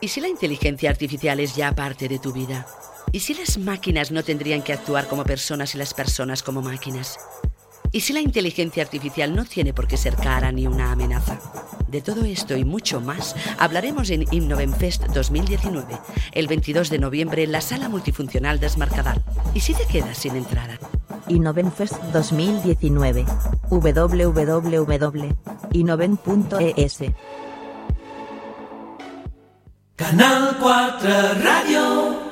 ¿Y si la inteligencia artificial es ya parte de tu vida? ¿Y si las máquinas no tendrían que actuar como personas y las personas como máquinas? ¿Y si la inteligencia artificial no tiene por qué ser cara ni una amenaza? De todo esto y mucho más hablaremos en Innovenfest 2019, el 22 de noviembre en la sala multifuncional de Esmarcadal. ¿Y si te quedas sin entrada? Innovenfest 2019. www.innoven.es Canal 4 Ràdio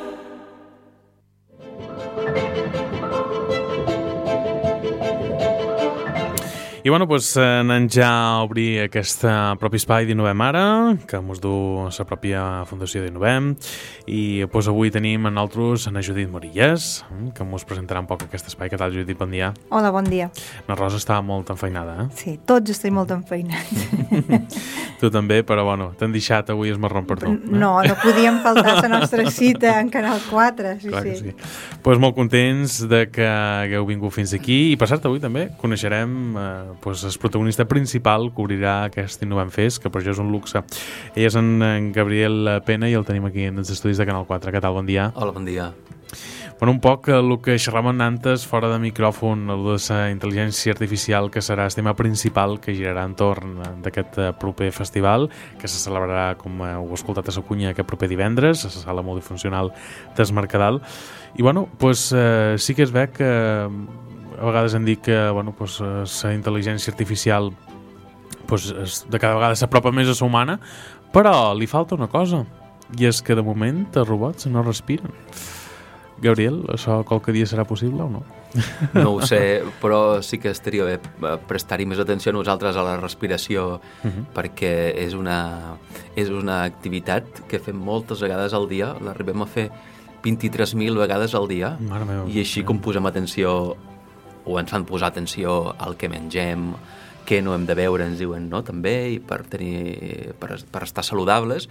I bueno, doncs, anem ja a obrir aquest propi espai d'Innovem Ara, que mos du la pròpia Fundació d'Innovem, i doncs, avui tenim a nosaltres a Judit Morillas, que mos presentarà un poc aquest espai. Què tal, Judit? Bon dia. Hola, bon dia. La Rosa està molt enfeinada, eh? Sí, tots estem molt enfeinats. tu també, però bueno, t'han deixat avui es marrón per tu. Eh? No, no podíem faltar la nostra cita en Canal 4, sí, Clar sí. sí. Pues molt contents de que hagueu vingut fins aquí i per cert avui també coneixerem eh, pues, el protagonista principal que obrirà aquest Innovem Fest, que per això és un luxe. Ell és en, en Gabriel Pena i el tenim aquí en els estudis de Canal 4. Què tal? Bon dia. Hola, bon dia. Bueno, un poc el que xerràvem antes fora de micròfon, el de la intel·ligència artificial, que serà el tema principal que girarà entorn d'aquest eh, proper festival, que se celebrarà, com heu escoltat a la cunya, aquest proper divendres, a la sala multifuncional d'Esmercadal. I, bueno, pues, eh, sí que es ve que a vegades hem dit que bueno, pues, la intel·ligència artificial pues, es, de cada vegada s'apropa més a la humana, però li falta una cosa, i és que de moment els robots no respiren. Gabriel, això qualque dia serà possible o no? No ho sé, però sí que estaria bé eh, prestar-hi més atenció a nosaltres a la respiració, uh -huh. perquè és una, és una activitat que fem moltes vegades al dia, l'arribem a fer 23.000 vegades al dia, i així com posem atenció o ens fan posar atenció al que mengem, què no hem de beure, ens diuen, no?, també, i per, tenir, per, per estar saludables,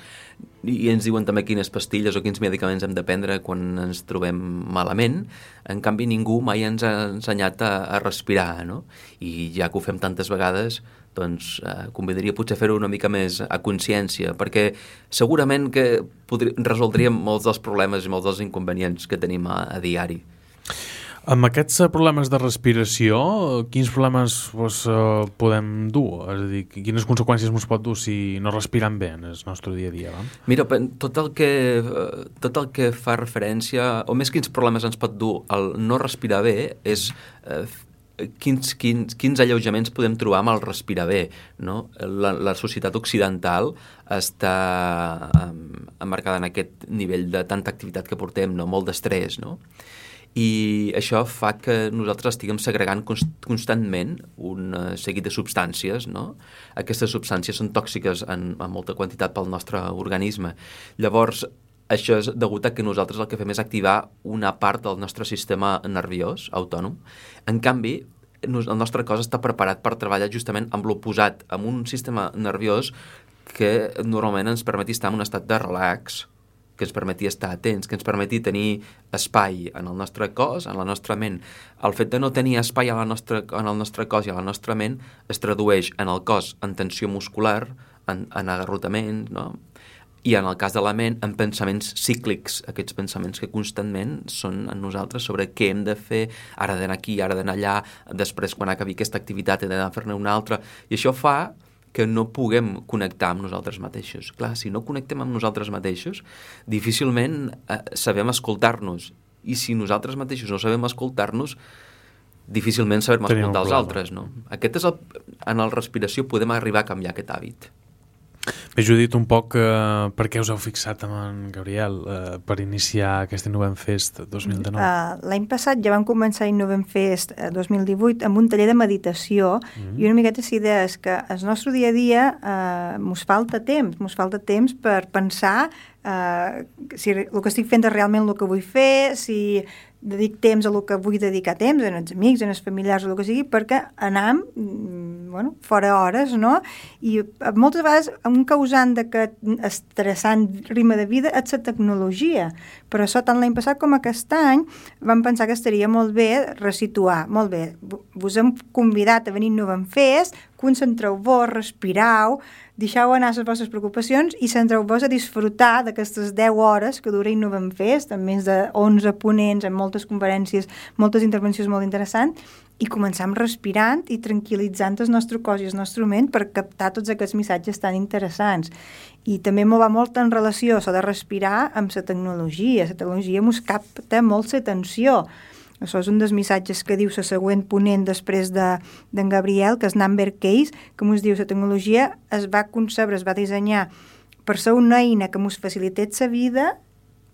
i ens diuen també quines pastilles o quins medicaments hem de prendre quan ens trobem malament. En canvi, ningú mai ens ha ensenyat a, a respirar, no? I ja que ho fem tantes vegades, doncs eh, convidaria potser fer-ho una mica més a consciència, perquè segurament que podri, resoldríem molts dels problemes i molts dels inconvenients que tenim a, a diari. Amb aquests problemes de respiració, quins problemes pues, uh, podem dur? És a dir, quines conseqüències ens pot dur si no respirem bé en el nostre dia a dia? Va? Mira, tot el, que, tot el que fa referència, o més quins problemes ens pot dur el no respirar bé, és eh, quins, quins, quins alleujaments podem trobar amb el respirar bé. No? La, la societat occidental està um, emmarcada en aquest nivell de tanta activitat que portem, no? molt d'estrès, no? I això fa que nosaltres estiguem segregant const constantment un uh, seguit de substàncies, no? Aquestes substàncies són tòxiques en, en molta quantitat pel nostre organisme. Llavors, això és degut a que nosaltres el que fem és activar una part del nostre sistema nerviós autònom. En canvi, el nostre cos està preparat per treballar justament amb l'oposat, amb un sistema nerviós que normalment ens permeti estar en un estat de relax, que ens permeti estar atents, que ens permeti tenir espai en el nostre cos, en la nostra ment. El fet de no tenir espai en, la nostra, en el nostre cos i en la nostra ment es tradueix en el cos en tensió muscular, en, en agarrotament, no? i en el cas de la ment, en pensaments cíclics, aquests pensaments que constantment són en nosaltres sobre què hem de fer, ara d'anar aquí, ara d'anar allà, després quan acabi aquesta activitat he d'anar a fer-ne una altra, i això fa que no puguem connectar amb nosaltres mateixos. Clar, si no connectem amb nosaltres mateixos, difícilment eh, sabem escoltar-nos. I si nosaltres mateixos no sabem escoltar-nos, difícilment sabem escoltar els altres. No? Aquest és el, en la respiració podem arribar a canviar aquest hàbit. Bé, Judit, un poc eh, per què us heu fixat amb en Gabriel eh, per iniciar aquest Innovem Fest 2019? Uh, L'any passat ja vam començar Innovem Fest eh, 2018 amb un taller de meditació mm. i una miqueta és que el nostre dia a dia uh, mos falta temps, mos falta temps per pensar uh, si el que estic fent és realment el que vull fer, si dedic temps a el que vull dedicar temps, en els amics, en els familiars, o el que sigui, perquè anam mm, bueno, fora hores, no? I eh, moltes vegades un causant d'aquest estressant ritme de vida és la tecnologia. Per això, tant l'any passat com aquest any, vam pensar que estaria molt bé resituar. Molt bé, vos hem convidat a venir a Novem Fest, concentreu-vos, respirau, deixeu anar les vostres preocupacions i centreu-vos a disfrutar d'aquestes 10 hores que dura Innovem Fest, amb més de 11 ponents, amb moltes conferències, moltes intervencions molt interessants, i començam respirant i tranquil·litzant el nostre cos i el nostre ment per captar tots aquests missatges tan interessants. I també m'ho va molt en relació, s'ha de respirar amb la tecnologia. La tecnologia mos capta molt l'atenció. Això és un dels missatges que diu la següent ponent després d'en de, Gabriel, que és Number Case, que ens diu la tecnologia es va concebre, es va dissenyar per ser una eina que ens facilités la vida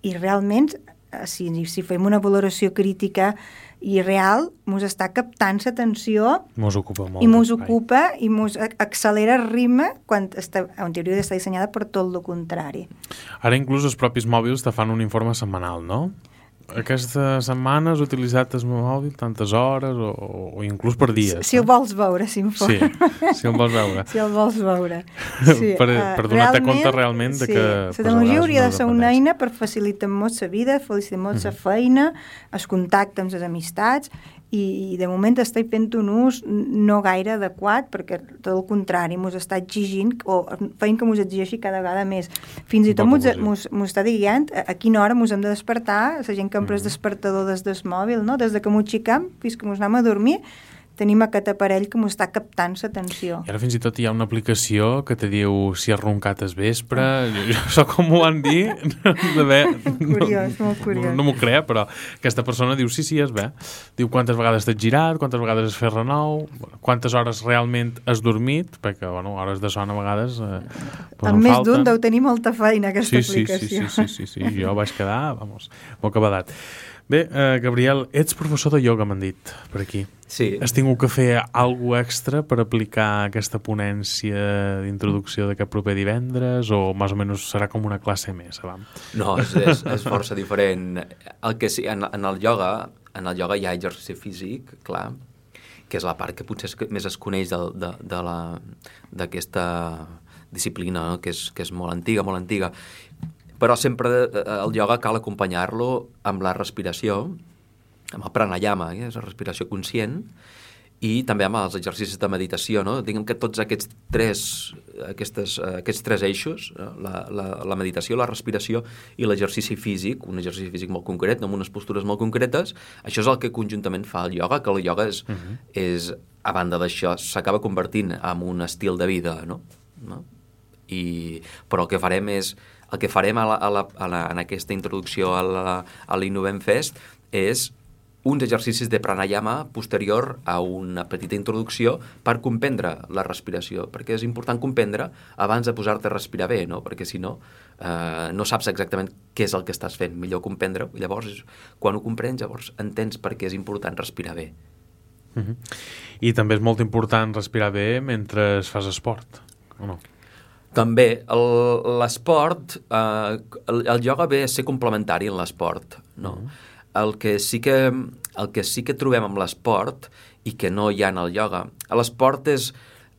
i realment, eh, si, si fem una valoració crítica i real, mos està captant l'atenció Mos ocupa molt. i mos ocupa i mos ac- accelera el ritme quan està, en teoria està dissenyada per tot el contrari. Ara inclús els propis mòbils te fan un informe setmanal, no? Aquesta setmana has utilitzat el mòbil tantes hores o, o inclús per dies. Si el vols veure, Sí, s'informa. si el vols veure. Si el vols veure. Per- eh, per donar-te compte realment de sí, que, La tecnologia hauria de ser una eina per facilitar molt la vida, facilitar molt la feina, el contacte amb les amistats, i, i de moment estic fent un ús no gaire adequat, perquè tot el contrari, mos està exigint, o feint que mos exigeixi cada vegada més. Fins i tot mos, abusiu. mos, mos està dient a, a quina hora mos hem de despertar, la gent que empra Mhm. el despertador des del mòbil, no? des de que mos xicam fins que mos anem a dormir, tenim aquest aparell que mos està captant l'atenció. I ara fins i tot hi ha una aplicació que te diu si has roncat al vespre. Jo, jo això com m'ho van dir, de bé, Curiós, molt curiós. No, no m'ho crea, però aquesta persona diu sí, sí, és bé. Diu quantes vegades t'has girat, quantes vegades has fet renou, quantes hores realment has dormit, perquè, bueno, hores de son a vegades eh, pues en més d'un deu tenir molta feina, aquesta sí, sí, sí, aplicació. sí, sí, sí, sí, jo vaig quedar, vamos, molt acabadat. Bé, eh, Gabriel, ets professor de ioga, m'han dit, per aquí. Sí. Has tingut que fer alguna extra per aplicar aquesta ponència d'introducció d'aquest proper divendres o més o menys serà com una classe més, abans? No, és, és, és força diferent. El que sí, en, en el ioga, en el ioga hi ha exercici físic, clar, que és la part que potser més es coneix d'aquesta disciplina, no? que, és, que és molt antiga, molt antiga. Però sempre eh, el ioga cal acompanyar-lo amb la respiració, amb el pranayama, que és la respiració conscient, i també amb els exercicis de meditació, no? Diguem que tots aquests tres, aquestes, eh, aquests tres eixos, eh, la, la, la meditació, la respiració i l'exercici físic, un exercici físic molt concret, amb unes postures molt concretes, això és el que conjuntament fa el ioga, que el ioga és, uh -huh. és a banda d'això, s'acaba convertint en un estil de vida, no? no? I, però el que farem és el que farem a la, a la, a la, en aquesta introducció a l'Innovem Fest és uns exercicis de pranayama posterior a una petita introducció per comprendre la respiració, perquè és important comprendre abans de posar-te a respirar bé, no? perquè si no, eh, no saps exactament què és el que estàs fent, millor comprendre-ho, llavors quan ho comprens, llavors entens per què és important respirar bé. Uh -huh. I també és molt important respirar bé mentre fas esport, o no? També, l'esport, eh, el, el ioga ve a ser complementari en l'esport, no? El que, sí que, el que sí que trobem amb l'esport i que no hi ha en el ioga, l'esport és,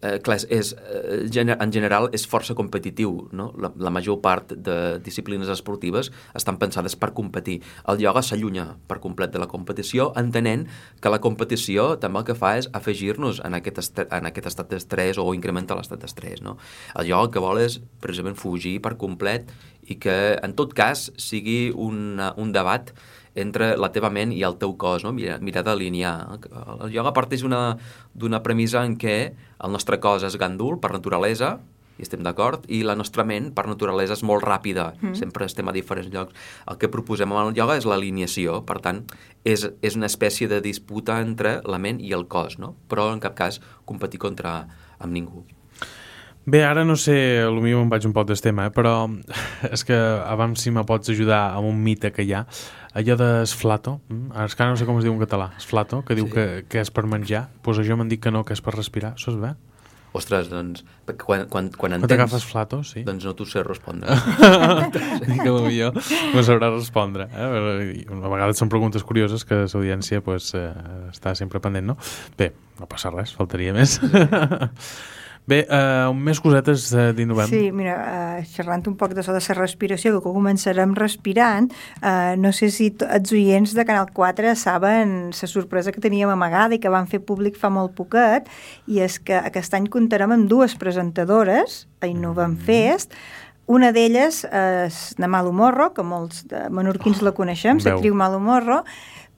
eh, clar, és, és, eh, en general és força competitiu, no? La, la major part de disciplines esportives estan pensades per competir. El ioga s'allunya per complet de la competició, entenent que la competició també el que fa és afegir-nos en, aquest est- en aquest estat d'estrès o incrementar l'estat d'estrès. No? El ioga el que vol és precisament fugir per complet i que en tot cas sigui una, un debat entre la teva ment i el teu cos, no? mirar, mirar d'alinear. El ioga parteix d'una d'una premissa en què el nostre cos és gandul per naturalesa, i estem d'acord, i la nostra ment per naturalesa és molt ràpida, mm. sempre estem a diferents llocs. El que proposem amb el ioga és l'alineació, per tant, és, és una espècie de disputa entre la ment i el cos, no? però en cap cas competir contra amb ningú. Bé, ara no sé, potser me'n vaig un poc del tema, eh? però és que abans si me pots ajudar amb un mite que hi ha, allò d'esflato, mm? ara és que ara no sé com es diu en català, esflato, que diu Sí. que, que és per menjar, doncs això m'han dit que no, que és per respirar, això és bé? Ostres, doncs, quan, quan, quan Quan entens... t'agafes flato, sí. Doncs no t'ho sé respondre. Dic que potser me sabrà respondre. Eh? A vegades són preguntes curioses que l'audiència pues, eh, està sempre pendent, no? Bé, no passa res, faltaria més. Bé, uh, més cosetes uh, d'innovem. Sí, mira, uh, xerrant un poc de so de la respiració, que començarem respirant, uh, no sé si els oients de Canal 4 saben la sorpresa que teníem amagada i que van fer públic fa molt poquet, i és que aquest any comptarem amb dues presentadores a Innovem Fest, una d'elles és na Malu Morro, que molts de menorquins la coneixem, l'actriu Malu Morro,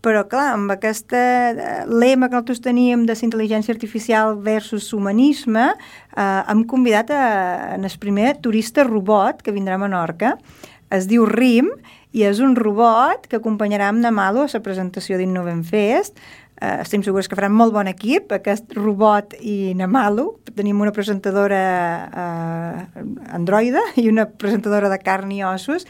però clar, amb aquesta eh, lema que nosaltres teníem de intel·ligència artificial versus humanisme, eh, hem convidat a, en el primer turista robot que vindrà a Menorca. Es diu RIM i és un robot que acompanyarà amb Namalo a la presentació d'Innovem Fest. Eh, estem segurs que faran molt bon equip, aquest robot i Namalo. Tenim una presentadora eh, androide i una presentadora de carn i ossos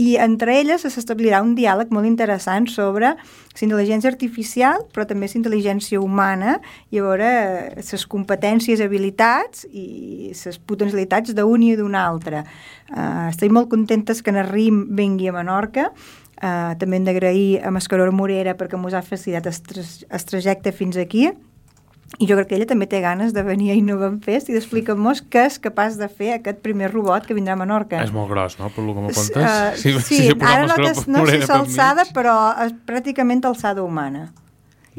i entre elles s'establirà un diàleg molt interessant sobre la intel·ligència artificial, però també la intel·ligència humana, i a veure les competències, habilitats i les potencialitats d'un i d'un altre. Uh, estic molt contentes que en RIM vengui a Menorca, uh, també hem d'agrair a Mascaror Morera perquè ens ha facilitat el tra- el trajecte fins aquí, i jo crec que ella també té ganes de venir a Innovem Fest i d'explicar-nos què és capaç de fer aquest primer robot que vindrà a Menorca. És molt gros, no?, per lo que m'apuntes. Uh, sí, sí ara no, té, no sé si és alçada, però és pràcticament alçada humana.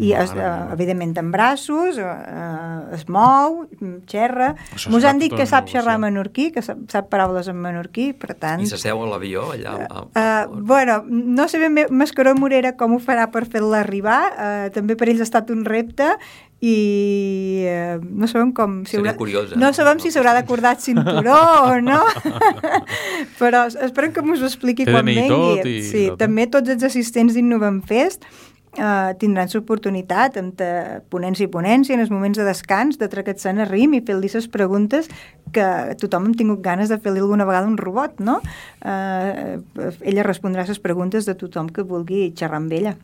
I, es, uh, evidentment, amb braços, uh, es mou, xerra... Serà han dit tota que sap xerrar innovació. menorquí, que sap, sap paraules en menorquí, per tant... I s'asseu a l'avió allà. a- Uh, bueno, no sé ben bé Mascaró Morera com ho farà per fer-la arribar, uh, també per ells ha estat un repte i uh, no sabem com... Si curiós, eh? No sabem si s'haurà d'acordar cinturó o no, però esperem que m'ho expliqui Té quan vengui. tot i sí, tot, eh? també tots els assistents d'Innovem Fest Uh, tindran l'oportunitat amb te- ponència i ponència en els moments de descans de traquetzar a rim i fer-li les preguntes que tothom hem tingut ganes de fer-li alguna vegada a un robot, no? Uh, ella respondrà les preguntes de tothom que vulgui xerrar amb ella.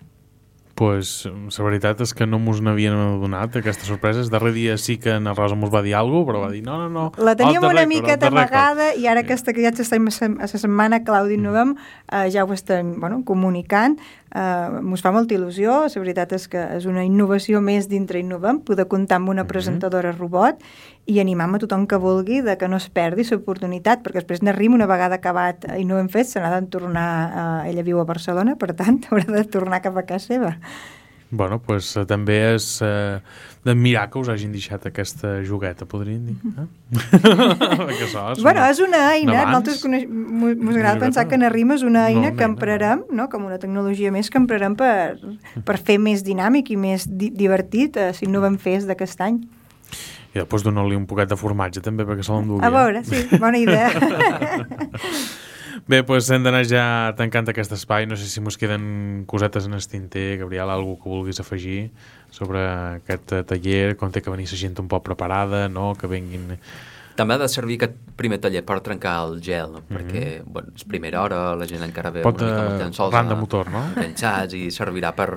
Pues, la veritat és que no mos n'havien adonat aquestes sorpreses. Darrer dia sí que na Rosa mos va dir alguna cosa, però va dir no, no, no. La teníem una record, miqueta amagada i ara aquesta que ja estem a la setmana Claudi Mm. Novem eh, ja ho estem bueno, comunicant eh, mos fa molta il·lusió, la veritat és que és una innovació més dintre Innovem poder comptar amb Mm-hmm. una presentadora robot i animam a tothom que vulgui de que no es perdi l'oportunitat, perquè després Narrim una vegada acabat i no hem fet, se n'ha de tornar eh, ella viu a Barcelona, per tant haurà de tornar cap a casa seva Bueno, pues, eh, també és eh, d'admirar que us hagin deixat aquesta jogueta, podríem dir. Eh? Això és Bueno, una- és una eina, nosaltres mos agrada pensar que Narrim és una eina No, que emprarem, no? com una tecnologia més que emprarem per, per fer més dinàmic i més di divertit eh, si no vam fer d'aquest any. I després donar-li un poquet de formatge també perquè se l'endugui. A veure, sí, bona idea. Bé, doncs hem d'anar ja tancant aquest espai. No sé si mos queden cosetes en el tinter, Gabriel, algú que vulguis afegir sobre aquest eh, taller, com té que venir la gent un poc preparada, no? que venguin... També ha de servir aquest primer taller per trencar el gel, no? perquè bueno, és primera hora, la gent encara ve Pot, una mica amb eh, llençols de motor, no? enganxats i servirà per,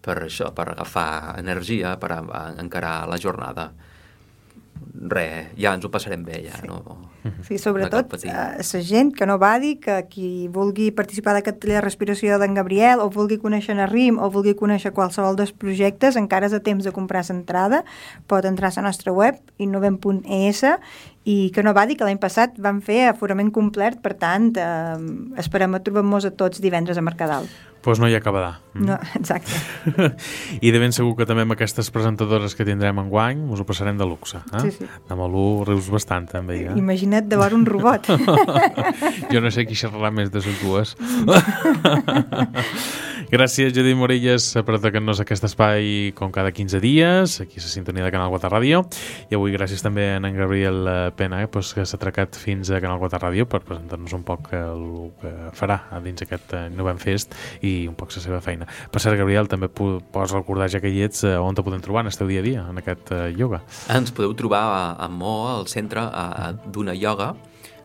per això, per agafar energia, per encarar la jornada. Res, ja ens ho passarem bé, ja, no? Sí, No sobretot cal patir. eh, la gent que no badi, que qui vulgui participar d'aquest taller de respiració d'en Gabriel o vulgui conèixer en RIM o vulgui conèixer qualsevol dels projectes, encara és a temps de comprar l'entrada, pot entrar a la nostra web, innovem.es, i que no badi que l'any passat vam fer aforament complet, per tant, eh, esperem a trobar-nos a tots divendres a Mercadal. Doncs pues no hi ha acabadà. No, exacte. I de ben segur que també amb aquestes presentadores que tindrem en guany us ho passarem de luxe. Eh? Sí, sí. De Malú rius bastant, també. Eh? Imagina't de veure un robot. jo no sé qui xerrarà més de les dues. Gràcies, Judit Morelles, per atacar-nos aquest espai com cada 15 dies, aquí a la sintonia de Canal 4 Ràdio. I avui gràcies també a en Gabriel eh, Pena, eh, pues, que s'ha atracat fins a Canal 4 Ràdio per presentar-nos un poc el que farà dins aquest eh, Novem Fest i un poc la seva feina. Per cert, Gabriel, també pots recordar, ja que hi ets, eh, on te podem trobar en el teu dia a dia, en aquest eh, ioga. Ens podeu trobar a, a Mo, al centre d'una ioga.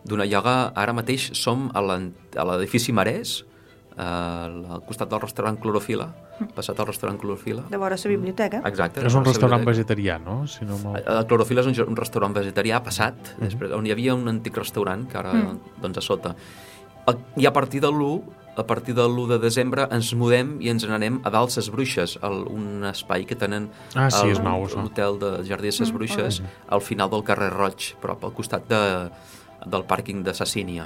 D'una ioga, ara mateix som a l'edifici Marès, eh, al costat del restaurant Clorofila, passat al restaurant Clorofila. De vora la biblioteca. Exacte. És un restaurant vegetarià, no? Si no mal... El Clorofila és un, un restaurant vegetarià passat, després, on hi havia un antic restaurant, que ara, doncs, a sota. I a partir de l'1 a partir de l'1 de desembre ens mudem i ens n'anem a dalt ses Bruixes, el, un espai que tenen Ah, sí, al- és nou, l'hotel de Jardí de ses Bruixes, al final del carrer Roig, prop al costat de, del pàrquing de Sassínia.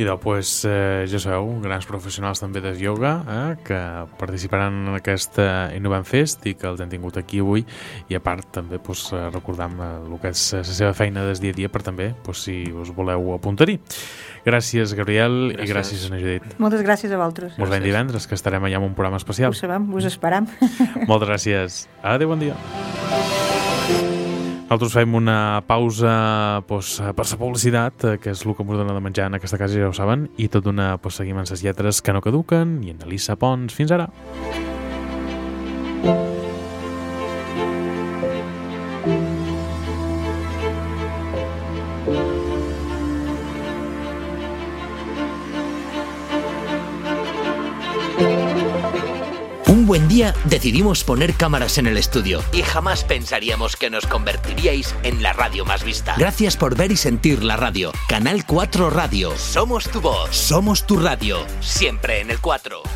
I doncs, eh, ja sabeu, grans professionals també de ioga eh, que participaran en aquest eh, Innovant Fest i que els hem tingut aquí avui i a part també doncs, eh, recordam eh, el que és la seva feina des dia a dia per també, doncs, si us voleu apuntar-hi. Gràcies, Gabriel, i Gràcies. gràcies, Ana Judit. Moltes gràcies a vosaltres. Veiem Gràcies. divendres, que estarem allà amb un programa especial. Ho sabem, us esperam. Moltes gràcies. Adéu, bon dia. Nosaltres fem una pausa pues, per la publicitat, eh, que és el que ens dona de menjar en aquesta casa, ja ho saben, i tot d'una pues, seguim amb les lletres que no caduquen i en Elisa Pons. Fins ara. Un buen decidimos poner cámaras en el estudio y jamás pensaríamos que nos convertiríais en la radio más vista. Gracias por ver y sentir la radio. Canal 4 Radio. Somos tu voz. Somos tu radio. Siempre en el 4.